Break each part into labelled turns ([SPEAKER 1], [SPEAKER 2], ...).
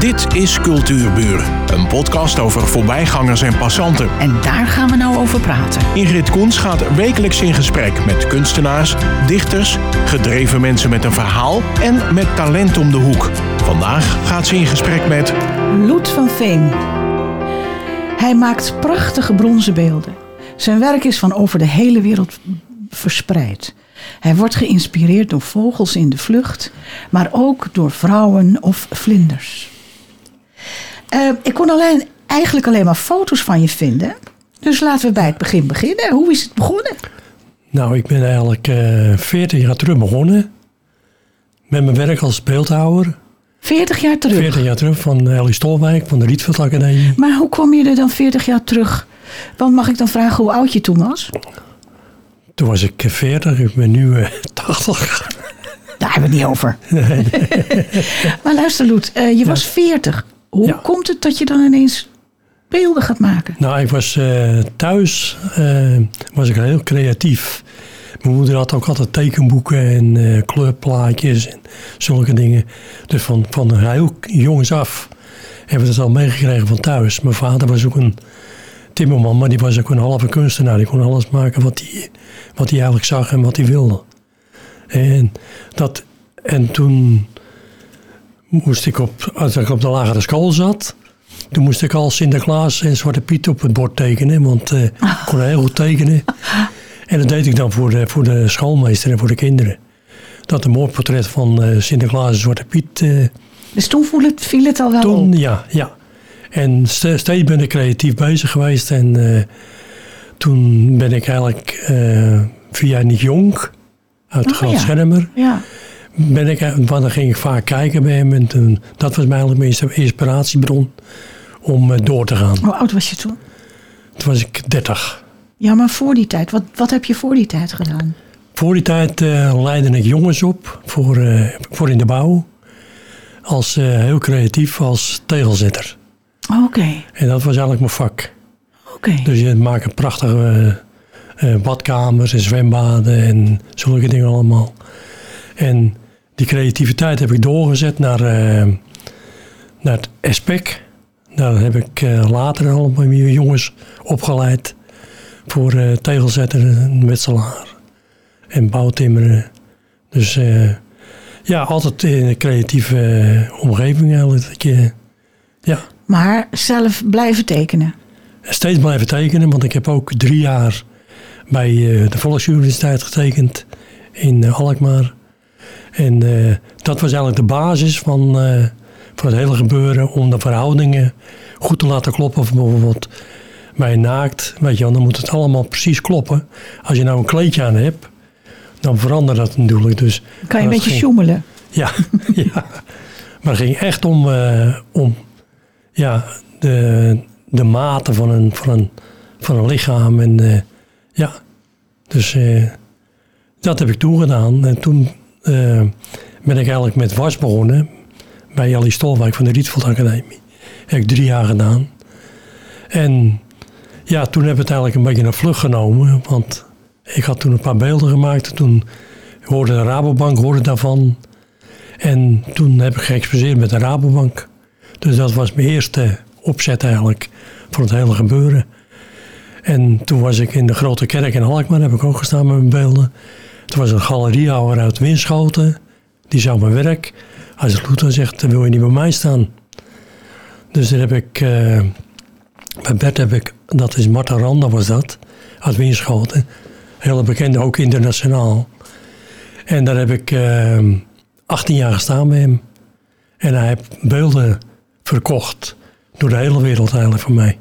[SPEAKER 1] Dit is Cultuurburen, een podcast over voorbijgangers en passanten.
[SPEAKER 2] En daar gaan we nou over praten.
[SPEAKER 1] Ingrid Koens gaat wekelijks in gesprek met kunstenaars, dichters, gedreven mensen met een verhaal en met talent om de hoek. Vandaag gaat ze in gesprek met
[SPEAKER 2] Loet van Veen. Hij maakt prachtige bronzen beelden. Zijn werk is van over de hele wereld verspreid. Hij wordt geïnspireerd door vogels in de vlucht, maar ook door vrouwen of vlinders. Eh, ik kon alleen, eigenlijk alleen maar foto's van je vinden. Dus laten we bij het begin beginnen. Hoe is het begonnen?
[SPEAKER 3] Nou, ik ben eigenlijk eh 40 jaar terug begonnen. Met mijn werk als beeldhouwer.
[SPEAKER 2] 40 jaar terug.
[SPEAKER 3] 40 jaar terug van Ellie Stolwijk, van de Rietveld Academie.
[SPEAKER 2] Maar hoe kwam je er dan 40 jaar terug? Want mag ik dan vragen hoe oud je toen was?
[SPEAKER 3] Toen was ik eh, 40, ik ben nu eh, 80.
[SPEAKER 2] Daar hebben we het niet over. maar luister Loet, eh, je was 40. Hoe
[SPEAKER 3] Ja.
[SPEAKER 2] komt het dat je dan ineens beelden gaat maken?
[SPEAKER 3] Nou, ik was eh, thuis, eh, was ik heel creatief. Mijn moeder had ook altijd tekenboeken en eh, kleurplaatjes en zulke dingen. Dus van, van heel jongens af hebben we het al meegekregen van thuis. Mijn vader was ook een timmerman, maar die was ook een halve kunstenaar. Die kon alles maken wat hij, wat eigenlijk zag en wat hij wilde. En, dat, en toen moest ik op, als ik op de lagere school zat, toen moest ik al Sinterklaas en Zwarte Piet op het bord tekenen, want eh, ik kon heel goed tekenen. En dat deed ik dan voor de, voor de schoolmeester en voor de kinderen. Dat een mooi portret van eh, Sinterklaas en Zwarte Piet. eh,
[SPEAKER 2] Dus toen viel het, viel het al wel
[SPEAKER 3] toen,
[SPEAKER 2] op.
[SPEAKER 3] ja, ja. En ste- steeds ben ik creatief bezig geweest. En toen ben ik eigenlijk via Nick Jonk uit
[SPEAKER 2] Oh,
[SPEAKER 3] Groot
[SPEAKER 2] ja.
[SPEAKER 3] Schermer.
[SPEAKER 2] Ja.
[SPEAKER 3] Ben ik, want dan ging ik vaak kijken bij hem. En toen, dat was mij eigenlijk mijn inspiratiebron om eh, door te gaan.
[SPEAKER 2] Hoe oud was je toen?
[SPEAKER 3] Toen was ik 30.
[SPEAKER 2] Ja, maar voor die tijd. Wat, wat heb je voor die tijd gedaan?
[SPEAKER 3] Voor die tijd eh, leidde ik jongens op voor, eh, voor in de bouw. Als eh, heel creatief als tegelzetter.
[SPEAKER 2] Oké,
[SPEAKER 3] En dat was eigenlijk mijn vak.
[SPEAKER 2] oké.
[SPEAKER 3] Dus je maakt prachtige eh, eh, badkamers en zwembaden en zulke dingen allemaal. En die creativiteit heb ik doorgezet naar, eh, naar het ESPEC. Daar heb ik eh, later al mijn jongens opgeleid voor eh, tegelzetter en metselaar en bouwtimmeren. Dus eh, ja, altijd in een creatieve eh, omgeving eigenlijk. Je, ja,
[SPEAKER 2] Maar zelf blijven tekenen.
[SPEAKER 3] steeds blijven tekenen, want ik heb ook drie jaar bij eh, de Volksuniversiteit getekend in eh, Alkmaar. En eh, dat was eigenlijk de basis van, eh, van het hele gebeuren om de verhoudingen goed te laten kloppen. Bijvoorbeeld bij naakt, weet je wel, dan moet het allemaal precies kloppen. Als je nou een kleedje aan hebt, dan verandert dat natuurlijk. Dus
[SPEAKER 2] Kan je een
[SPEAKER 3] dat
[SPEAKER 2] beetje
[SPEAKER 3] ging-
[SPEAKER 2] sjoemelen.
[SPEAKER 3] ja, ja. Maar het ging echt om, eh, om ja, de, de mate van een, van een, van een lichaam. En eh, ja, dus eh, dat heb ik toen gedaan. En toen eh, ben ik eigenlijk met was begonnen bij Jelly Stolwijk van de Rietveld Academie. Heb ik drie jaar gedaan. En ja, toen heb ik het eigenlijk een beetje een vlucht genomen. Want ik had toen een paar beelden gemaakt. Toen hoorde de Rabobank hoorde daarvan. En toen heb ik geëxposeerd met de Rabobank. Dus dat was mijn eerste opzet eigenlijk voor het hele gebeuren. En toen was ik in de Grote Kerk in Alkmaar, heb ik ook gestaan met mijn beelden. Toen was een galeriehouder uit Winschoten, die zou mijn werk. Als het zegt, dan wil je niet bij mij staan. Dus daar heb ik, eh, bij Bert heb ik, dat is Marta Randa was dat, uit Winschoten. Heel bekende, ook internationaal. En daar heb ik eh, 18 jaar gestaan bij hem. En hij heeft beelden verkocht door de hele wereld eigenlijk voor mij.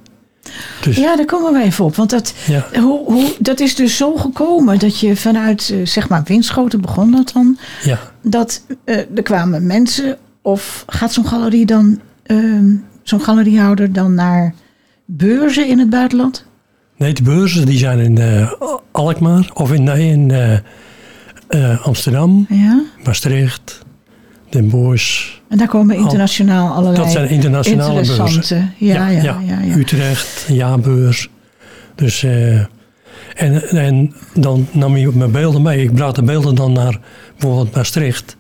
[SPEAKER 3] Dus
[SPEAKER 2] Ja, daar komen we even op. Want dat,
[SPEAKER 3] Ja.
[SPEAKER 2] hoe, hoe, dat is dus zo gekomen dat je vanuit, eh, zeg maar, Winschoten begon dat dan.
[SPEAKER 3] ja,
[SPEAKER 2] Dat eh, er kwamen mensen, of gaat zo'n galerie dan, ehm, zo'n galeriehouder dan naar beurzen in het buitenland?
[SPEAKER 3] nee, de beurzen die zijn in eh, Alkmaar of in, nee, in Amsterdam,
[SPEAKER 2] Ja.
[SPEAKER 3] Maastricht, Den Bosch.
[SPEAKER 2] En daar komen internationaal allerlei
[SPEAKER 3] Dat zijn internationale beurzen.
[SPEAKER 2] interessante. Ja, ja, ja, ja,
[SPEAKER 3] Utrecht, jaarbeurs. Dus, eh, en, en dan nam hij mijn beelden mee. Ik bracht de beelden dan naar bijvoorbeeld Maastricht.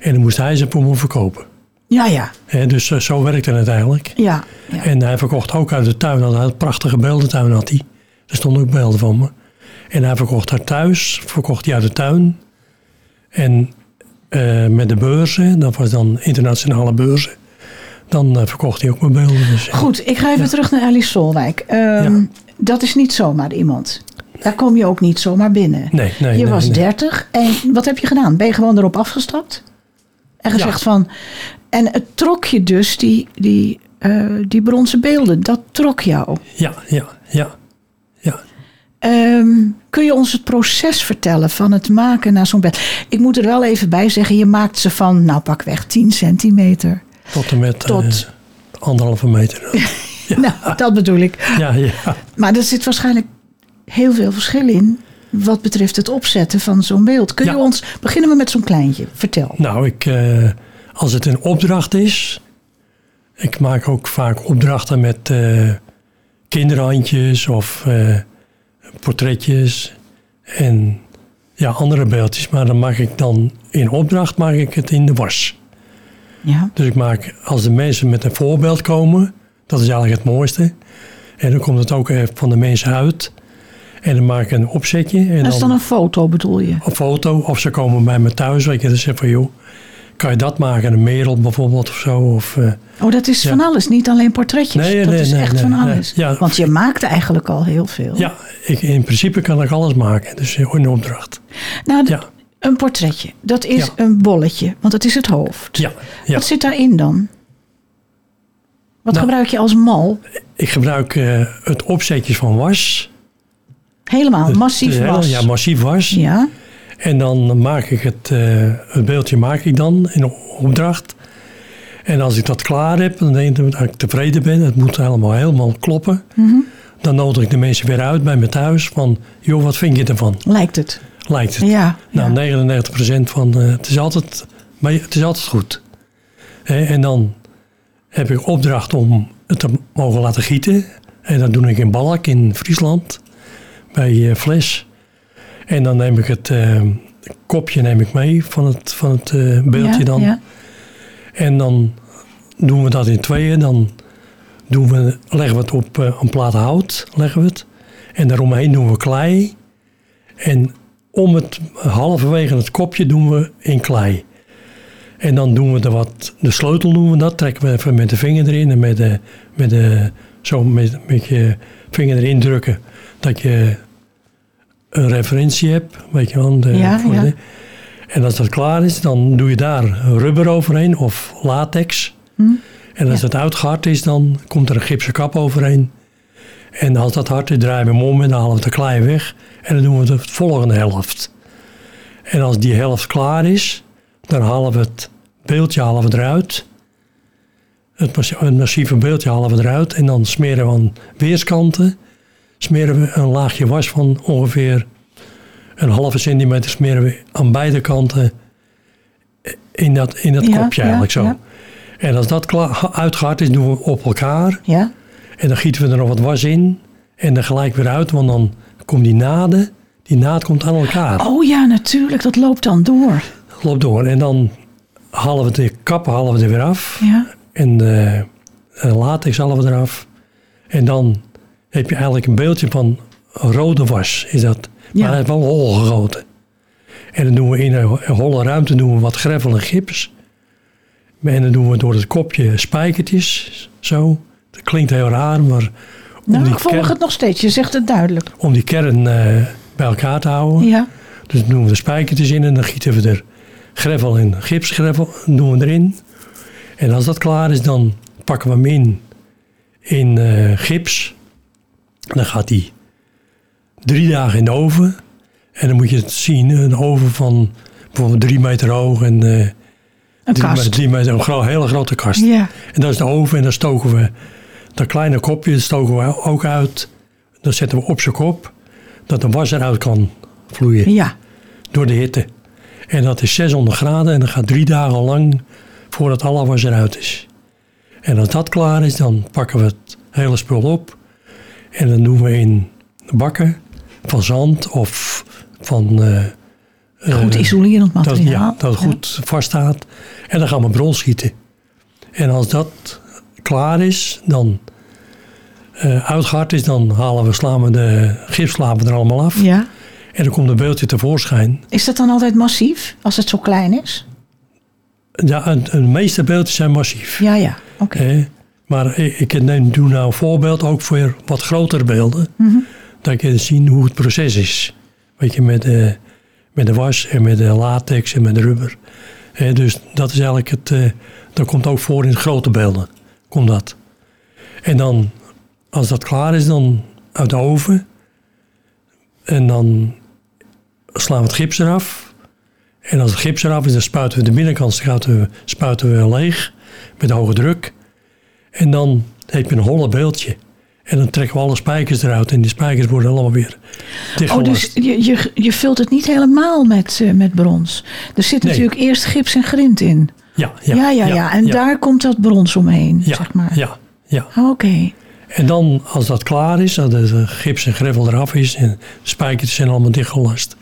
[SPEAKER 3] En dan moest hij ze voor me verkopen.
[SPEAKER 2] Ja, ja.
[SPEAKER 3] Hè, dus eh, zo werkte het eigenlijk.
[SPEAKER 2] Ja, ja.
[SPEAKER 3] En hij verkocht ook uit de tuin. Hij had een prachtige beeldentuin had hij. Er stonden ook beelden van me. En hij verkocht daar thuis, verkocht hij uit de tuin. En eh, met de beurzen, dat was dan internationale beurzen. Dan eh, verkocht hij ook mijn beelden. Dus, eh,
[SPEAKER 2] Goed, ik ga even terug naar Alice Solwijk. Ehm,
[SPEAKER 3] Ja.
[SPEAKER 2] Dat is niet zomaar iemand. Daar kom je ook niet zomaar binnen.
[SPEAKER 3] Nee, nee,
[SPEAKER 2] je
[SPEAKER 3] nee,
[SPEAKER 2] was
[SPEAKER 3] nee.
[SPEAKER 2] 30 en wat heb je gedaan? Ben je gewoon erop afgestapt? En gezegd van. En het trok je dus, die, die, die bronzen beelden, dat trok jou.
[SPEAKER 3] Ja, ja. ja.
[SPEAKER 2] Ehm, kun je ons het proces vertellen van het maken naar zo'n beeld? Ik moet er wel even bij zeggen, je maakt ze van, nou pakweg 10 centimeter.
[SPEAKER 3] Tot en met
[SPEAKER 2] Tot-
[SPEAKER 3] eh, anderhalve meter.
[SPEAKER 2] Nou, dat bedoel ik.
[SPEAKER 3] ja, ja.
[SPEAKER 2] Maar er zit waarschijnlijk heel veel verschil in wat betreft het opzetten van zo'n beeld. Kun je ons, beginnen we met zo'n kleintje, vertel.
[SPEAKER 3] Nou, ik, eh, als het een opdracht is. Ik maak ook vaak opdrachten met eh, kinderhandjes of portretjes. En ja, andere beeldjes. Maar dan maak ik dan in opdracht maak ik het in de was.
[SPEAKER 2] Ja.
[SPEAKER 3] Dus ik maak, als de mensen met een voorbeeld komen, dat is eigenlijk het mooiste. En dan komt het ook even van de mensen uit. En dan maak ik een opzetje. En
[SPEAKER 2] Dat is dan een foto bedoel je?
[SPEAKER 3] een foto. Of ze komen bij me thuis. Weet je, dan zeg van joh, kan je dat maken? Een merel bijvoorbeeld of zo. Of, eh,
[SPEAKER 2] Oh, dat is
[SPEAKER 3] Ja.
[SPEAKER 2] van alles, niet alleen portretjes.
[SPEAKER 3] Nee,
[SPEAKER 2] dat
[SPEAKER 3] nee,
[SPEAKER 2] is
[SPEAKER 3] nee,
[SPEAKER 2] echt van alles.
[SPEAKER 3] Ja.
[SPEAKER 2] Want je maakt eigenlijk al heel veel.
[SPEAKER 3] ja, ik, in principe kan ik alles maken. Dus een opdracht.
[SPEAKER 2] Nou,
[SPEAKER 3] Ja.
[SPEAKER 2] een portretje, dat is een bolletje, want dat is het hoofd.
[SPEAKER 3] Ja.
[SPEAKER 2] Wat zit daarin dan? Wat
[SPEAKER 3] Nou.
[SPEAKER 2] gebruik je als mal?
[SPEAKER 3] Ik gebruik eh, het opzetje van was.
[SPEAKER 2] Helemaal, massief was.
[SPEAKER 3] Ja, massief was.
[SPEAKER 2] Ja,
[SPEAKER 3] En dan maak ik het, eh, het beeldje maak ik dan in opdracht. En als ik dat klaar heb, dan denk ik dat ik tevreden ben. Het moet allemaal helemaal kloppen.
[SPEAKER 2] Mhm.
[SPEAKER 3] Dan nodig ik de mensen weer uit bij me thuis. Van, joh, wat vind je ervan?
[SPEAKER 2] lijkt het.
[SPEAKER 3] Lijkt het?
[SPEAKER 2] Ja,
[SPEAKER 3] Nou,
[SPEAKER 2] ja.
[SPEAKER 3] 99% van, eh, het, is altijd, maar het is altijd goed. Hè, en dan heb ik opdracht om het te mogen laten gieten. En dat doe ik in Balk in Friesland, bij eh, Fles. En dan neem ik het eh, kopje neem ik mee van het, van het eh, beeldje
[SPEAKER 2] Ja,
[SPEAKER 3] dan.
[SPEAKER 2] ja.
[SPEAKER 3] En dan doen we dat in tweeën. Dan doen we, leggen we het op eh, een plaat hout. Leggen we het. En daaromheen doen we klei. En om het halverwege het kopje doen we in klei. En dan doen we er wat, de sleutel doen we dat. Trekken we even met de vinger erin. En met de, met de, zo met, met je vinger erin drukken. Dat je een referentie hebt. Weet je wel. De,
[SPEAKER 2] Ja,
[SPEAKER 3] voor
[SPEAKER 2] ja.
[SPEAKER 3] de- en als dat klaar is, dan doe je daar rubber overheen of latex. En als
[SPEAKER 2] Ja.
[SPEAKER 3] het uitgehard is, dan komt er een gipsen kap overheen. En als dat hard is, draaien we hem om en dan halen we de klei weg. En dan doen we de volgende helft. En als die helft klaar is, dan halen we het beeldje halen we eruit. Het massieve beeldje halen we eruit. En dan smeren we aan weerskanten. Smeren we een laagje was van ongeveer een halve centimeter smeren we aan beide kanten in dat, in dat
[SPEAKER 2] Ja,
[SPEAKER 3] kopje
[SPEAKER 2] ja,
[SPEAKER 3] eigenlijk zo.
[SPEAKER 2] ja.
[SPEAKER 3] En als dat klaar, uitgehard is, doen we op elkaar.
[SPEAKER 2] Ja,
[SPEAKER 3] En dan gieten we er nog wat was in. En dan gelijk weer uit, want dan komt die naden. Die naad komt aan elkaar.
[SPEAKER 2] Oh ja, natuurlijk, dat loopt dan door.
[SPEAKER 3] Loopt door. En dan halen we de kappen halen we er weer af.
[SPEAKER 2] Ja,
[SPEAKER 3] En de, de latex halen we eraf. En dan heb je eigenlijk een beeldje van rode was. Is dat.
[SPEAKER 2] Ja.
[SPEAKER 3] Maar hij is wel hol gegoten. En dan doen we in een holle ruimte doen we wat gravel en gips. En dan doen we door het kopje spijkertjes. Zo. Dat klinkt heel raar, maar om,
[SPEAKER 2] nou,
[SPEAKER 3] die,
[SPEAKER 2] ik volg
[SPEAKER 3] kern,
[SPEAKER 2] het nog steeds. Je zegt het duidelijk.
[SPEAKER 3] om die kern eh, bij elkaar te houden.
[SPEAKER 2] Ja,
[SPEAKER 3] Dus dan doen we de spijkertjes in en dan gieten we er gravel en gipsgravel doen we erin. En als dat klaar is, dan pakken we hem in in eh, gips. Dan gaat die drie dagen in de oven. En dan moet je het zien, een oven van bijvoorbeeld drie meter hoog en eh,
[SPEAKER 2] een
[SPEAKER 3] drie,
[SPEAKER 2] kast.
[SPEAKER 3] meter, drie meter, een gro- hele grote kast.
[SPEAKER 2] Ja,
[SPEAKER 3] En dat is de oven en dan stoken we dat kleine kopje stoken we ook uit. Dat zetten we op zijn kop, dat de was eruit kan vloeien
[SPEAKER 2] ja.
[SPEAKER 3] door de hitte. En dat is 600 graden en dat gaat drie dagen lang voordat alle was eruit is. En als dat klaar is, dan pakken we het hele spul op. En dan doen we in bakken van zand of van... eh,
[SPEAKER 2] Goed
[SPEAKER 3] eh,
[SPEAKER 2] isolerend
[SPEAKER 3] dat,
[SPEAKER 2] materiaal.
[SPEAKER 3] ja, dat het goed vaststaat. En dan gaan we brons schieten. En als dat klaar is, dan eh uitgehard is, dan halen we, slaan we de gipslapen er allemaal af.
[SPEAKER 2] Ja.
[SPEAKER 3] En dan komt een beeldje tevoorschijn.
[SPEAKER 2] Is dat dan altijd massief, als het zo klein is?
[SPEAKER 3] Ja, een meeste beeldjes zijn massief.
[SPEAKER 2] Ja, ja. Oké.
[SPEAKER 3] Maar ik, doe nou een voorbeeld ook voor wat grotere beelden.
[SPEAKER 2] Mhm.
[SPEAKER 3] Dat je zien hoe het proces is. Weet je, met de, met de was en met de latex en met de rubber. Dus dat is eigenlijk het. eh, dat komt ook voor in de grote beelden. Komt dat. En dan, als dat klaar is, dan uit de oven. En dan slaan we het gips eraf. En als het gips eraf is, dan spuiten we de binnenkant spuiten we, spuiten we leeg. Met hoge druk. En dan heb je een holle beeldje. En dan trekken we alle spijkers eruit. En die spijkers worden allemaal weer
[SPEAKER 2] Oh, dus je, je, je vult het niet helemaal met, eh, met brons. Er zit
[SPEAKER 3] Nee.
[SPEAKER 2] natuurlijk eerst gips en grind in.
[SPEAKER 3] ja,
[SPEAKER 2] Ja, ja, ja. En daar komt dat brons omheen,
[SPEAKER 3] ja,
[SPEAKER 2] zeg maar.
[SPEAKER 3] Ja, ja.
[SPEAKER 2] Oh, Oké.
[SPEAKER 3] En dan, als dat klaar is, dat de gips en gravel eraf is en de spijkers zijn allemaal dichtgelast,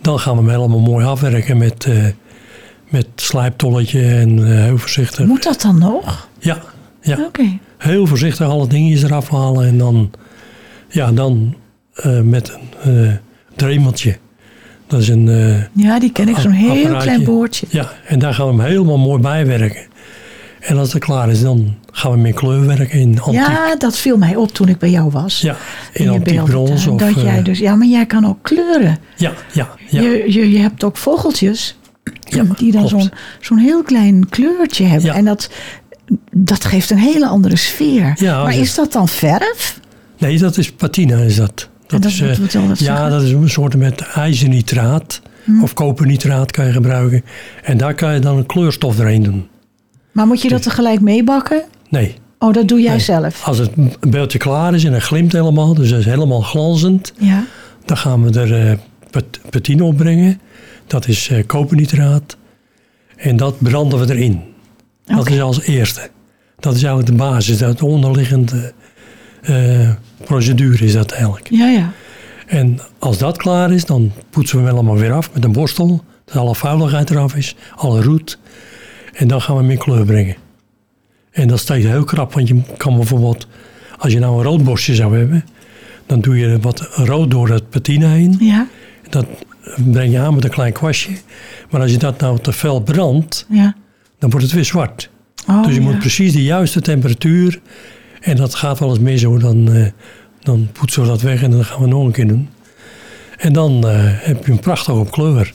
[SPEAKER 3] dan gaan we hem helemaal mooi afwerken met, eh met slijptolletje en eh, heel voorzichtig.
[SPEAKER 2] Moet dat dan nog?
[SPEAKER 3] Ja, ja, heel voorzichtig alle dingetjes eraf halen en dan, ja, dan eh, met een eh dremeltje. Dat is een, eh,
[SPEAKER 2] Ja, die ken ik. Zo'n heel
[SPEAKER 3] apparaatje.
[SPEAKER 2] klein boordje.
[SPEAKER 3] ja, en daar gaan we hem helemaal mooi bijwerken. En als het klaar is, dan gaan we met kleur werken in antiek.
[SPEAKER 2] Ja, dat viel mij op toen ik bij jou was.
[SPEAKER 3] Ja, in, antiek brons. Of,
[SPEAKER 2] Dat jij dus, ja, maar jij kan ook kleuren.
[SPEAKER 3] Ja, ja, ja.
[SPEAKER 2] Je, je, je hebt ook vogeltjes
[SPEAKER 3] Ja,
[SPEAKER 2] die dan zo'n zo'n heel klein kleurtje hebben.
[SPEAKER 3] Ja.
[SPEAKER 2] En dat, dat geeft een hele andere sfeer.
[SPEAKER 3] Ja,
[SPEAKER 2] maar is dat dan verf?
[SPEAKER 3] Nee, dat is patina is dat.
[SPEAKER 2] Dat
[SPEAKER 3] is, eh,
[SPEAKER 2] dat
[SPEAKER 3] ja,
[SPEAKER 2] zeggen? Hm.
[SPEAKER 3] dat is een soort met ijzernitraat of kopernitraat kan je gebruiken. En daar kan je dan een kleurstof doorheen doen.
[SPEAKER 2] Maar moet je dat tegelijk meebakken?
[SPEAKER 3] Nee,
[SPEAKER 2] Oh, dat doe jij
[SPEAKER 3] Nee.
[SPEAKER 2] zelf.
[SPEAKER 3] als het beeldje klaar is en het glimt helemaal, dus het is helemaal glanzend,
[SPEAKER 2] Ja.
[SPEAKER 3] dan gaan we er pat- patina op brengen. Dat is eh, kopernitraat. En dat branden we erin. Dat is als eerste. Dat is eigenlijk de basis, dat onderliggende eh, procedure is dat eigenlijk.
[SPEAKER 2] Ja, ja.
[SPEAKER 3] En als dat klaar is, dan poetsen we hem allemaal weer af met een borstel. Dat alle vuiligheid eraf is, alle roet. En dan gaan we hem in kleur brengen. En dat steekt heel krap, want je kan bijvoorbeeld, als je nou een rood borstje zou hebben, dan doe je wat rood door het patina heen.
[SPEAKER 2] Ja,
[SPEAKER 3] Dat breng je aan met een klein kwastje. Maar als je dat nou te fel brandt,
[SPEAKER 2] ja.
[SPEAKER 3] Dan wordt het weer zwart.
[SPEAKER 2] Oh,
[SPEAKER 3] dus je
[SPEAKER 2] ja.
[SPEAKER 3] moet precies de juiste temperatuur. En dat gaat wel eens mis hoor. Dan, eh, dan poetsen we dat weg en dan gaan we nog een keer doen. En dan eh, heb je hem prachtig op kleur.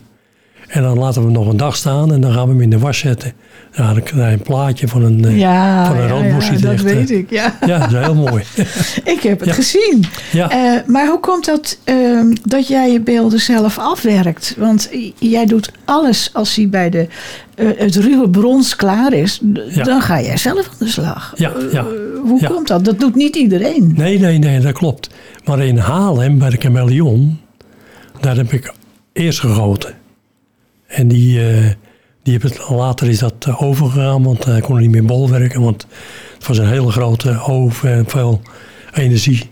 [SPEAKER 3] En dan laten we hem nog een dag staan en dan gaan we hem in de was zetten. Ja, dan krijg je een plaatje van een, eh,
[SPEAKER 2] Ja,
[SPEAKER 3] van een
[SPEAKER 2] ja, dat
[SPEAKER 3] terecht,
[SPEAKER 2] weet
[SPEAKER 3] eh.
[SPEAKER 2] ik, ja.
[SPEAKER 3] Ja, dat is heel mooi.
[SPEAKER 2] Ik heb het
[SPEAKER 3] Ja.
[SPEAKER 2] gezien.
[SPEAKER 3] Ja.
[SPEAKER 2] Eh, maar hoe komt dat ehm, dat jij je beelden zelf afwerkt? Want jij doet alles als hij bij de, eh, het ruwe brons klaar is. Dan ga jij zelf aan de slag.
[SPEAKER 3] Ja, ja.
[SPEAKER 2] Eh, hoe komt dat? Dat doet niet iedereen.
[SPEAKER 3] Nee, nee, nee, dat klopt. Maar in Haarlem, bij de Chameleon, daar heb ik eerst gegoten. En die, eh, die het, later is dat eh, overgegaan, want hij kon niet meer bolwerken. Want het was een hele grote oven en veel energie.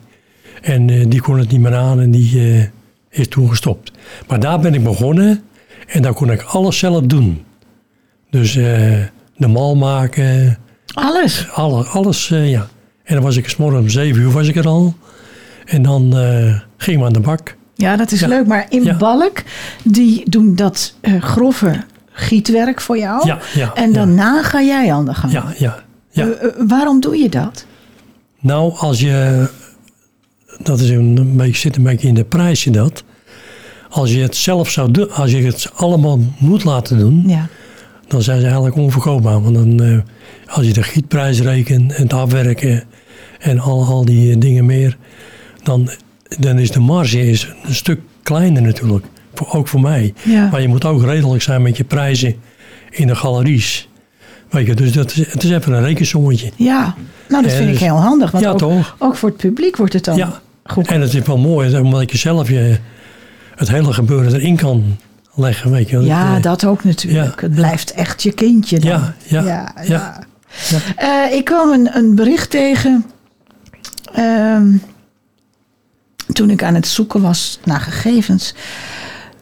[SPEAKER 3] En eh, die kon het niet meer aan en die eh, is toen gestopt. Maar daar ben ik begonnen en daar kon ik alles zelf doen. Dus eh, de mal maken,
[SPEAKER 2] Alles.
[SPEAKER 3] alle, alles, eh, ja. En dan was ik 's morgens om zeven uur was ik er al. En dan eh ging we aan de bak.
[SPEAKER 2] Ja, dat is
[SPEAKER 3] Ja.
[SPEAKER 2] leuk. Maar in
[SPEAKER 3] Ja.
[SPEAKER 2] Balk, die doen dat eh, grove gietwerk voor jou.
[SPEAKER 3] Ja, ja,
[SPEAKER 2] en daarna ga jij aan de gang.
[SPEAKER 3] Ja, ja, ja.
[SPEAKER 2] Eh, eh, waarom doe je dat?
[SPEAKER 3] Nou, als je, dat is een, beetje, zit een beetje in de prijsje dat. Als je het zelf zou doen, als je het allemaal moet laten doen,
[SPEAKER 2] Ja.
[SPEAKER 3] dan zijn ze eigenlijk onverkoopbaar. Want dan, als je de gietprijs rekent en het afwerken en al, al die dingen meer, dan, dan is de marge is een stuk kleiner natuurlijk. Voor, ook voor mij.
[SPEAKER 2] Ja.
[SPEAKER 3] Maar je moet ook redelijk zijn met je prijzen in de galeries. Weet je, dus dat is, het is even een rekensommetje.
[SPEAKER 2] Ja, nou dat vind ik
[SPEAKER 3] dus-
[SPEAKER 2] heel handig. Want
[SPEAKER 3] ja,
[SPEAKER 2] ook,
[SPEAKER 3] toch?
[SPEAKER 2] ook voor het publiek wordt het dan
[SPEAKER 3] Ja.
[SPEAKER 2] goed.
[SPEAKER 3] En het is wel mooi, omdat je zelf je, het hele gebeuren erin kan leggen. Weet je.
[SPEAKER 2] Ja, dat ook natuurlijk.
[SPEAKER 3] ja.
[SPEAKER 2] Het blijft echt je kindje dan.
[SPEAKER 3] Ja, ja,
[SPEAKER 2] ja,
[SPEAKER 3] ja.
[SPEAKER 2] Eh, ik kwam een, een bericht tegen ehm, toen ik aan het zoeken was naar gegevens.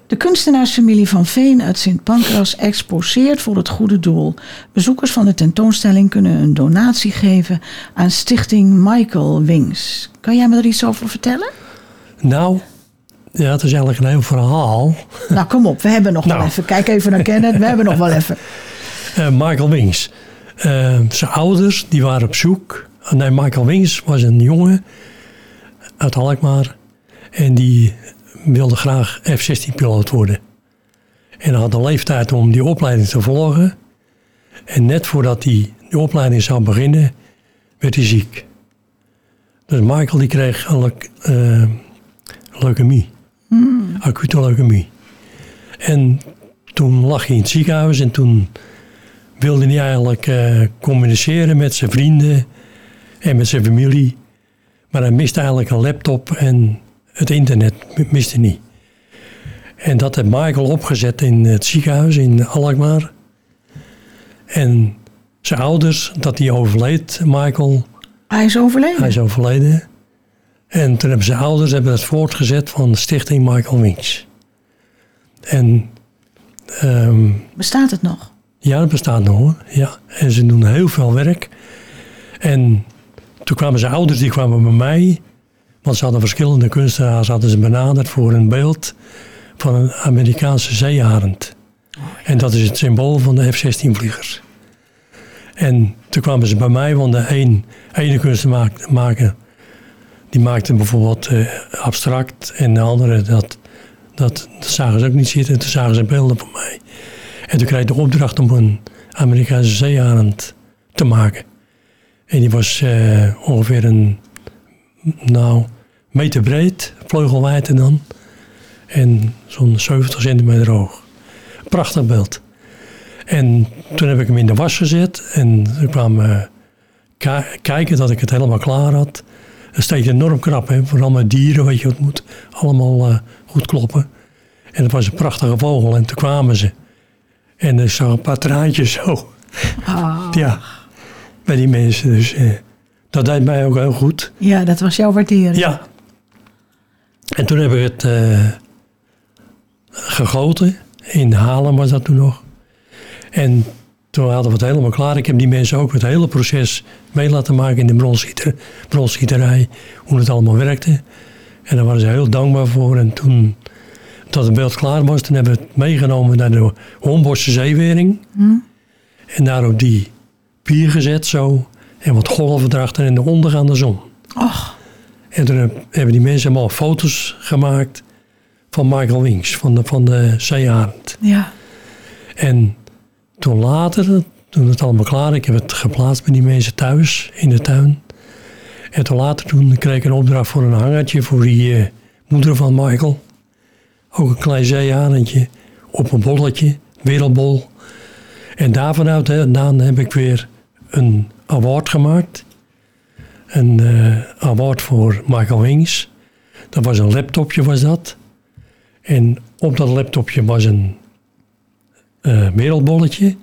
[SPEAKER 2] De kunstenaarsfamilie van Veen uit Sint Pancras exposeert voor het goede doel. Bezoekers van de tentoonstelling kunnen een donatie geven aan Stichting Michael Wings. Kan jij me er iets over vertellen?
[SPEAKER 3] Nou, ja, het is eigenlijk een heel verhaal.
[SPEAKER 2] Nou, kom op, we hebben nog wel
[SPEAKER 3] Nou.
[SPEAKER 2] even. Kijk even naar Kenneth, we hebben nog wel even.
[SPEAKER 3] Eh, Michael Wings. Eh, zijn ouders die waren op zoek. Nee, Michael Wings was een jongen uit Alkmaar. En die wilde graag F-16-piloot worden. En hij had de leeftijd om die opleiding te volgen. En net voordat hij die opleiding zou beginnen, werd hij ziek. Dus Michael die kreeg een leuk- eh, leukemie. Acute leukemie. En toen lag hij in het ziekenhuis en toen wilde hij eigenlijk eh, communiceren met zijn vrienden en met zijn familie. Maar hij miste eigenlijk een laptop en het internet miste niet. En dat heeft Michael opgezet in het ziekenhuis in Alkmaar. En zijn ouders, dat hij overleed, Michael,
[SPEAKER 2] Hij is overleden.
[SPEAKER 3] hij is overleden. En toen hebben zijn ouders hebben het voortgezet van de stichting Michael Wings. En ehm,
[SPEAKER 2] Bestaat het nog?
[SPEAKER 3] ja, dat bestaat nog hoor. Ja. En ze doen heel veel werk. En toen kwamen zijn ouders, die kwamen bij mij. Want ze hadden verschillende kunstenaars hadden ze benaderd voor een beeld van een Amerikaanse zeearend. En dat is het symbool van de F-16-vliegers. En toen kwamen ze bij mij, want de een, ene kunstenmaker, die maakte bijvoorbeeld eh, abstract. En de andere, dat, dat, dat zagen ze ook niet zitten. Toen zagen ze beelden van mij. En toen kreeg ik de opdracht om een Amerikaanse zeearend te maken. En die was eh, ongeveer een, nou, meter breed, vleugelwijdte dan. En zo'n 70 centimeter hoog. Prachtig beeld. En toen heb ik hem in de was gezet. En toen kwamen eh, kijken dat ik het helemaal klaar had. Dat steekt enorm krap, hè. Vooral met dieren, weet je, het moet allemaal eh, goed kloppen. En het was een prachtige vogel. En toen kwamen ze. En ik zag een paar traantjes zo.
[SPEAKER 2] Ah.
[SPEAKER 3] Ja, bij die mensen. Dus eh, dat deed mij ook heel goed.
[SPEAKER 2] Ja, dat was jouw waardering.
[SPEAKER 3] Ja. En toen heb ik het eh, gegoten. In Haarlem was dat toen nog. En toen hadden we het helemaal klaar. Ik heb die mensen ook het hele proces mee laten maken in de bronsgieter, bronsgieterij. Hoe het allemaal werkte. En daar waren ze heel dankbaar voor. En toen dat het beeld klaar was, toen hebben we het meegenomen naar de Homborse zeewering. En daar op die pier gezet zo. Golven erachter en de ondergaande zon.
[SPEAKER 2] Och,
[SPEAKER 3] En toen heb- hebben die mensen allemaal foto's gemaakt van Michael Wings, van de, van de zeearend.
[SPEAKER 2] ja.
[SPEAKER 3] En toen later, toen het allemaal klaar, ik heb het geplaatst bij die mensen thuis in de tuin. En toen later toen kreeg ik een opdracht voor een hangertje voor die eh, moeder van Michael. Ook een klein zeearendje op een bolletje, wereldbol. En daarvanuit hè, dan heb ik weer een award gemaakt. Een eh, award voor Michael Wings. Dat was een laptopje was dat. En op dat laptopje was een eh, wereldbolletje.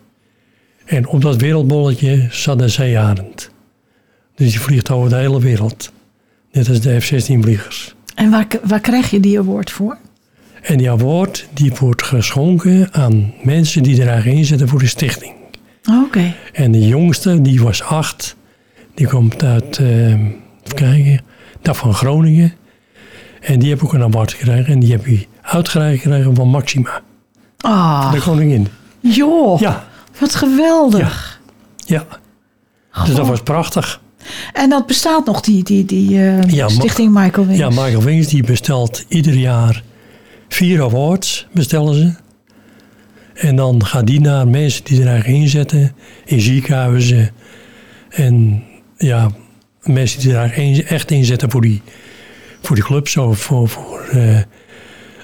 [SPEAKER 3] En op dat wereldbolletje zat een zeearend. Dus die vliegt over de hele wereld. Net als de F-16-vliegers.
[SPEAKER 2] En waar, waar krijg je die award voor?
[SPEAKER 3] En die award die wordt geschonken aan mensen die er eigenlijk inzetten voor de stichting.
[SPEAKER 2] Oké.
[SPEAKER 3] En de jongste, die was acht. Die komt uit, even kijken, dat van Groningen. En die heb ook een award gekregen. En die heb hij uitgereikt gekregen van Maxima,
[SPEAKER 2] Ah,
[SPEAKER 3] de koningin.
[SPEAKER 2] joh.
[SPEAKER 3] Ja,
[SPEAKER 2] Wat geweldig.
[SPEAKER 3] ja. Dus dat was prachtig.
[SPEAKER 2] En dat bestaat nog, die, die, die
[SPEAKER 3] Ja, ma-
[SPEAKER 2] Stichting Michael Wings.
[SPEAKER 3] Ja, Michael Wings die bestelt ieder jaar vier awards, bestellen ze. En dan gaat die naar mensen die er eigenlijk inzetten, in ziekenhuizen. En ja, mensen die er eigenlijk in- echt inzetten voor die, voor die club. Zo voor, voor eh,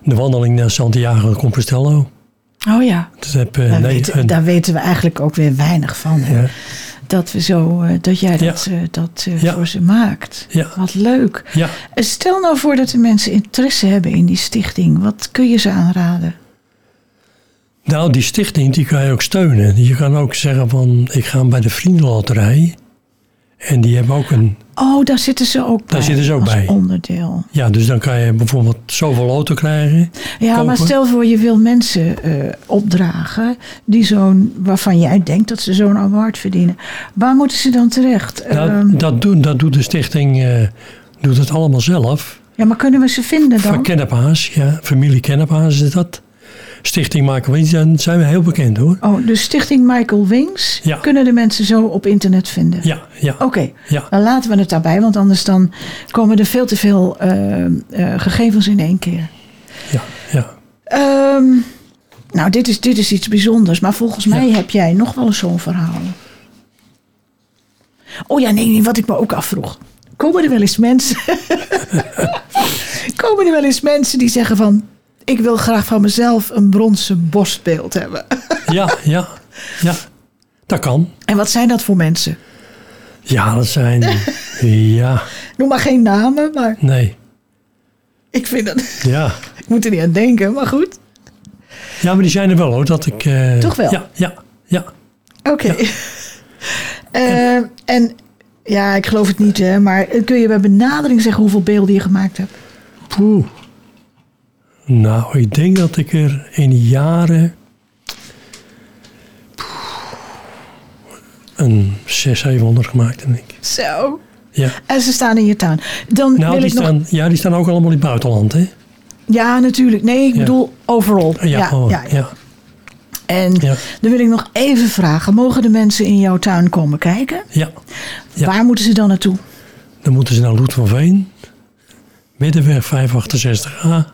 [SPEAKER 3] de wandeling naar Santiago de Compostela.
[SPEAKER 2] Oh ja.
[SPEAKER 3] Dat heb, eh,
[SPEAKER 2] Daar,
[SPEAKER 3] nee,
[SPEAKER 2] weten,
[SPEAKER 3] een-
[SPEAKER 2] daar weten we eigenlijk ook weer weinig van. hè.
[SPEAKER 3] ja,
[SPEAKER 2] Dat, we zo, eh, dat jij dat, dat
[SPEAKER 3] Ja.
[SPEAKER 2] voor ze maakt. Wat leuk. Stel nou voor dat de mensen interesse hebben in die stichting. Wat kun je ze aanraden?
[SPEAKER 3] Nou, die stichting die kan je ook steunen. Je kan ook zeggen van, ik ga bij de Vriendenloterij. En die hebben ook een
[SPEAKER 2] Oh, daar zitten ze ook bij.
[SPEAKER 3] Daar zitten ze ook bij.
[SPEAKER 2] onderdeel.
[SPEAKER 3] Ja, dus dan kan je bijvoorbeeld zoveel auto krijgen.
[SPEAKER 2] Ja, maar stel voor je wil mensen eh, opdragen die zo'n, waarvan jij denkt dat ze zo'n award verdienen. Waar moeten ze dan terecht?
[SPEAKER 3] Nou,
[SPEAKER 2] Ehm,
[SPEAKER 3] dat, doen, dat doet de stichting eh, doet het allemaal zelf.
[SPEAKER 2] ja, maar kunnen we ze vinden
[SPEAKER 3] Van
[SPEAKER 2] dan?
[SPEAKER 3] Kennepaas, ja. Familie Kennepaas is dat. Stichting Michael Wins, dan zijn we heel bekend hoor.
[SPEAKER 2] Oh, de stichting Michael Wings
[SPEAKER 3] Ja.
[SPEAKER 2] kunnen de mensen zo op internet vinden?
[SPEAKER 3] Ja, ja.
[SPEAKER 2] Oké,
[SPEAKER 3] Ja.
[SPEAKER 2] dan laten we het daarbij, want anders dan komen er veel te veel eh, eh, gegevens in één keer.
[SPEAKER 3] Ja, ja.
[SPEAKER 2] Ehm, nou, dit is, dit is iets bijzonders, maar volgens mij heb jij nog wel eens zo'n verhaal. Oh ja, nee, nee, wat ik me ook afvroeg. Komen er wel eens mensen. komen er wel eens mensen die zeggen van. Ik wil graag van mezelf een bronzen borstbeeld hebben.
[SPEAKER 3] Ja, ja, ja. Dat kan.
[SPEAKER 2] en wat zijn dat voor mensen?
[SPEAKER 3] Ja, dat zijn... Ja,
[SPEAKER 2] Noem maar geen namen, maar
[SPEAKER 3] nee.
[SPEAKER 2] ik vind dat.
[SPEAKER 3] Ja.
[SPEAKER 2] ik moet er niet aan denken, maar goed.
[SPEAKER 3] Ja, maar die zijn er wel hoor. Dat ik... eh,
[SPEAKER 2] Toch wel?
[SPEAKER 3] Ja, ja, ja.
[SPEAKER 2] Oké. Eh, en ja, ik geloof het niet, hè, maar kun je bij benadering zeggen hoeveel beelden je gemaakt hebt?
[SPEAKER 3] Poeh. Nou, ik denk dat ik er in jaren... een 600, 700 gemaakt heb ik.
[SPEAKER 2] Zo.
[SPEAKER 3] Ja.
[SPEAKER 2] En ze staan in je tuin. Dan
[SPEAKER 3] Nou,
[SPEAKER 2] wil
[SPEAKER 3] die
[SPEAKER 2] ik nog.
[SPEAKER 3] staan, ja, die staan ook allemaal in het buitenland, hè?
[SPEAKER 2] Ja, natuurlijk. Nee, ik
[SPEAKER 3] Ja.
[SPEAKER 2] bedoel overal.
[SPEAKER 3] Ja,
[SPEAKER 2] ja,
[SPEAKER 3] oh,
[SPEAKER 2] ja,
[SPEAKER 3] ja.
[SPEAKER 2] En dan wil ik nog even vragen: mogen de mensen in jouw tuin komen kijken?
[SPEAKER 3] ja. Ja.
[SPEAKER 2] Waar moeten ze dan naartoe?
[SPEAKER 3] Dan moeten ze naar Loet van Veen. Middenweg 568A.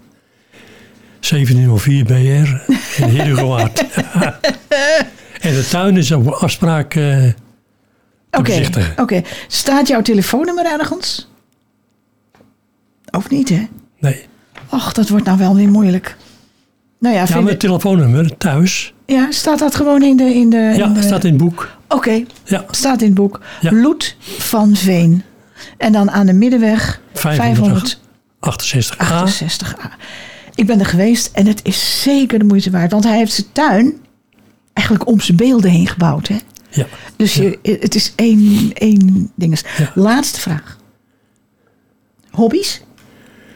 [SPEAKER 3] 1704 BR. In Heerdegewaard. en de tuin is op afspraak te
[SPEAKER 2] Oké. Oké. Staat jouw telefoonnummer ergens? Of niet, hè?
[SPEAKER 3] Nee.
[SPEAKER 2] Och, dat wordt nou wel weer moeilijk. Nou ja,
[SPEAKER 3] Ja, mijn telefoonnummer thuis.
[SPEAKER 2] ja staat dat gewoon in de. In de
[SPEAKER 3] Ja,
[SPEAKER 2] in de-
[SPEAKER 3] staat in het boek.
[SPEAKER 2] Oké,
[SPEAKER 3] Ja,
[SPEAKER 2] staat in het boek.
[SPEAKER 3] Ja.
[SPEAKER 2] Loet van Veen. En dan aan de middenweg 500.
[SPEAKER 3] 568A.
[SPEAKER 2] 68a. Ik ben er geweest en het is zeker de moeite waard. Want hij heeft zijn tuin eigenlijk om zijn beelden heen gebouwd. Hè?
[SPEAKER 3] Ja.
[SPEAKER 2] Dus je, het is één, één ding.
[SPEAKER 3] Ja.
[SPEAKER 2] Laatste vraag. Hobby's?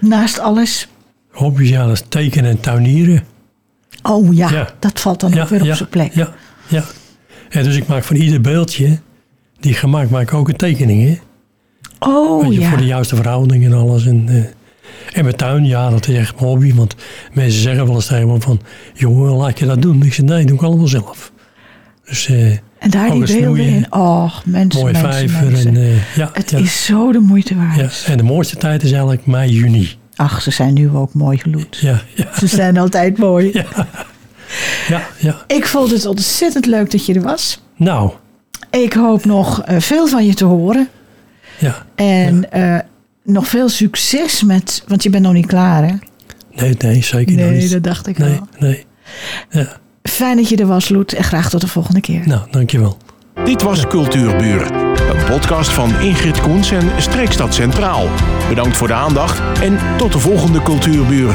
[SPEAKER 2] Naast alles?
[SPEAKER 3] Hobby's, ja, dat is tekenen en tuinieren.
[SPEAKER 2] Oh ja,
[SPEAKER 3] Ja.
[SPEAKER 2] dat valt dan ook weer op zijn plek.
[SPEAKER 3] Ja, ja. En dus ik maak van ieder beeldje die gemaakt maak ik ook een tekening, hè?
[SPEAKER 2] Oh
[SPEAKER 3] je,
[SPEAKER 2] ja.
[SPEAKER 3] Voor de juiste verhouding en alles. En, eh, en mijn tuin, ja, dat is echt mijn hobby. Want mensen zeggen wel eens tegen me van... jongen, laat je dat doen? Ik zeg, nee, doe ik allemaal zelf. Dus eh,
[SPEAKER 2] En daar die beelden in. Och, mensen,
[SPEAKER 3] mooie
[SPEAKER 2] mensen,
[SPEAKER 3] vijver.
[SPEAKER 2] mensen.
[SPEAKER 3] En, eh, ja,
[SPEAKER 2] het
[SPEAKER 3] ja,
[SPEAKER 2] is zo de moeite waard.
[SPEAKER 3] ja. En de mooiste tijd is eigenlijk mei, juni.
[SPEAKER 2] Ach, ze zijn nu ook mooi geloed.
[SPEAKER 3] Ja, ja,
[SPEAKER 2] Ze zijn altijd mooi.
[SPEAKER 3] ja. ja, ja.
[SPEAKER 2] Ik vond het ontzettend leuk dat je er was.
[SPEAKER 3] Nou,
[SPEAKER 2] Ik hoop nog eh, veel van je te horen.
[SPEAKER 3] ja.
[SPEAKER 2] En nog veel succes met... Want je bent nog niet klaar, hè?
[SPEAKER 3] Nee, nee, zeker nog
[SPEAKER 2] Nee,
[SPEAKER 3] niet.
[SPEAKER 2] dat dacht ik
[SPEAKER 3] Nee,
[SPEAKER 2] al.
[SPEAKER 3] nee. Ja,
[SPEAKER 2] Fijn dat je er was, Loet. En graag tot de volgende keer.
[SPEAKER 3] nou, dankjewel.
[SPEAKER 1] Dit was Cultuurburen, een podcast van Ingrid Koens en Streekstad Centraal. Bedankt voor de aandacht en tot de volgende Cultuurburen.